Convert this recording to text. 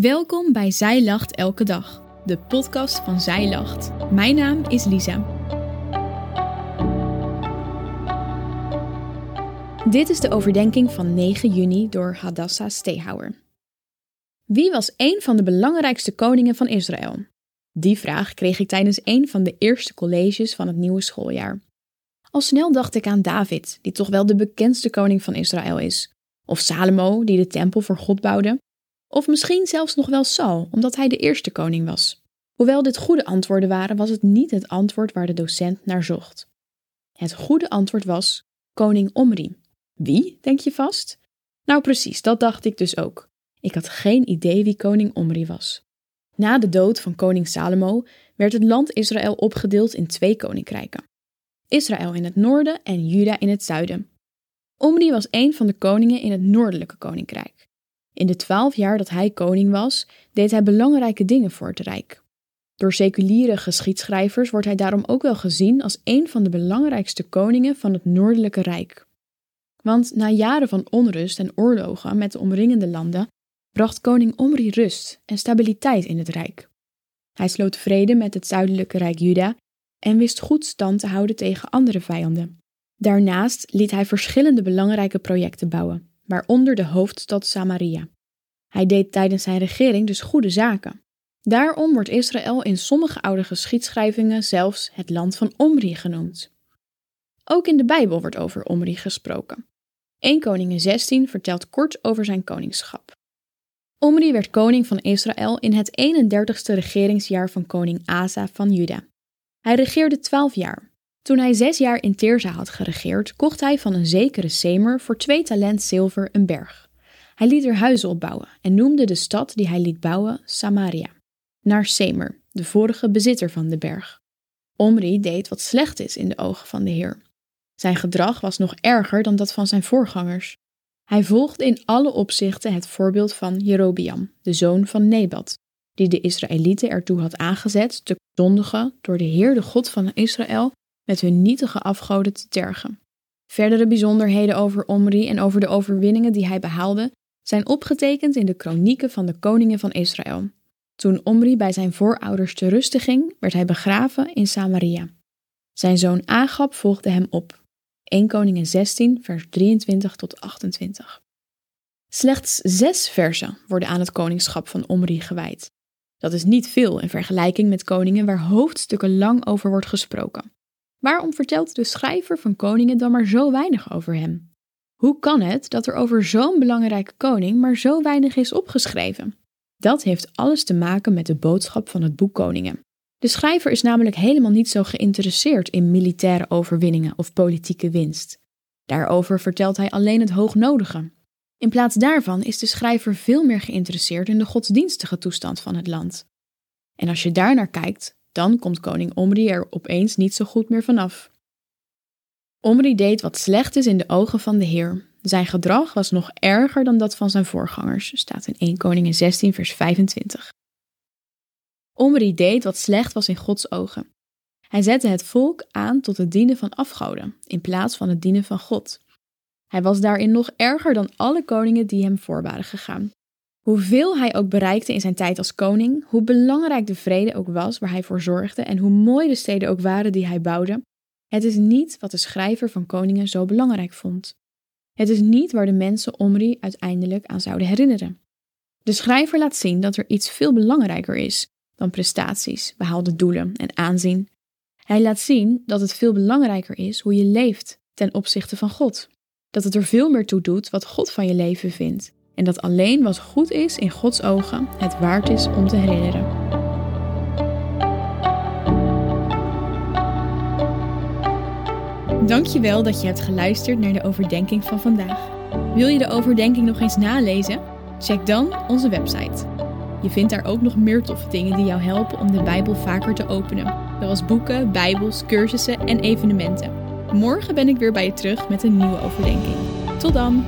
Welkom bij Zij Lacht Elke Dag, de podcast van Zij Lacht. Mijn naam is Lisa. Dit is de overdenking van 9 juni door Hadassah Stehauer. Wie was een van de belangrijkste koningen van Israël? Die vraag kreeg ik tijdens een van de eerste colleges van het nieuwe schooljaar. Al snel dacht ik aan David, die toch wel de bekendste koning van Israël is. Of Salomo, die de tempel voor God bouwde. Of misschien zelfs nog wel Saul, omdat hij de eerste koning was. Hoewel dit goede antwoorden waren, was het niet het antwoord waar de docent naar zocht. Het goede antwoord was koning Omri. Wie, denk je vast? Nou precies, dat dacht ik dus ook. Ik had geen idee wie koning Omri was. Na de dood van koning Salomo werd het land Israël opgedeeld in twee koninkrijken. Israël in het noorden en Juda in het zuiden. Omri was een van de koningen in het noordelijke koninkrijk. In de twaalf jaar dat hij koning was, deed hij belangrijke dingen voor het rijk. Door seculiere geschiedschrijvers wordt hij daarom ook wel gezien als een van de belangrijkste koningen van het noordelijke rijk. Want na jaren van onrust en oorlogen met de omringende landen bracht koning Omri rust en stabiliteit in het rijk. Hij sloot vrede met het zuidelijke rijk Juda en wist goed stand te houden tegen andere vijanden. Daarnaast liet hij verschillende belangrijke projecten bouwen, waaronder de hoofdstad Samaria. Hij deed tijdens zijn regering dus goede zaken. Daarom wordt Israël in sommige oude geschiedschrijvingen zelfs het land van Omri genoemd. Ook in de Bijbel wordt over Omri gesproken. 1 Koningen 16 vertelt kort over zijn koningschap. Omri werd koning van Israël in het 31ste regeringsjaar van koning Asa van Juda. Hij regeerde twaalf jaar. Toen hij zes jaar in Teerza had geregeerd, kocht hij van een zekere Semer voor twee talent zilver een berg. Hij liet er huizen opbouwen en noemde de stad die hij liet bouwen Samaria, naar Semer, de vorige bezitter van de berg. Omri deed wat slecht is in de ogen van de Heer. Zijn gedrag was nog erger dan dat van zijn voorgangers. Hij volgde in alle opzichten het voorbeeld van Jerobiam, de zoon van Nebat, die de Israëlieten ertoe had aangezet te zondigen door de Heer, de God van Israël, met hun nietige afgoden te tergen. Verdere bijzonderheden over Omri en over de overwinningen die hij behaalde zijn opgetekend in de kronieken van de koningen van Israël. Toen Omri bij zijn voorouders te rusten ging, werd hij begraven in Samaria. Zijn zoon Agab volgde hem op. 1 Koningen 16, vers 23 tot 28. Slechts zes versen worden aan het koningschap van Omri gewijd. Dat is niet veel in vergelijking met koningen waar hoofdstukken lang over wordt gesproken. Waarom vertelt de schrijver van koningen dan maar zo weinig over hem? Hoe kan het dat er over zo'n belangrijke koning maar zo weinig is opgeschreven? Dat heeft alles te maken met de boodschap van het boek Koningen. De schrijver is namelijk helemaal niet zo geïnteresseerd in militaire overwinningen of politieke winst. Daarover vertelt hij alleen het hoognodige. In plaats daarvan is de schrijver veel meer geïnteresseerd in de godsdienstige toestand van het land. En als je daar naar kijkt, dan komt koning Omri er opeens niet zo goed meer vanaf. Omri deed wat slecht is in de ogen van de Heer. Zijn gedrag was nog erger dan dat van zijn voorgangers, staat in 1 Koningen 16 vers 25. Omri deed wat slecht was in Gods ogen. Hij zette het volk aan tot het dienen van afgoden, in plaats van het dienen van God. Hij was daarin nog erger dan alle koningen die hem voor waren gegaan. Hoeveel hij ook bereikte in zijn tijd als koning, hoe belangrijk de vrede ook was waar hij voor zorgde en hoe mooi de steden ook waren die hij bouwde, het is niet wat de schrijver van koningen zo belangrijk vond. Het is niet waar de mensen Omri uiteindelijk aan zouden herinneren. De schrijver laat zien dat er iets veel belangrijker is dan prestaties, behaalde doelen en aanzien. Hij laat zien dat het veel belangrijker is hoe je leeft ten opzichte van God. Dat het er veel meer toe doet wat God van je leven vindt. En dat alleen wat goed is in Gods ogen het waard is om te herinneren. Dankjewel dat je hebt geluisterd naar de overdenking van vandaag. Wil je de overdenking nog eens nalezen? Check dan onze website je vindt daar ook nog meer toffe dingen die jou helpen om de Bijbel vaker te openen, zoals boeken, Bijbels, cursussen en evenementen. Morgen ben ik weer bij je terug met een nieuwe overdenking. Tot dan!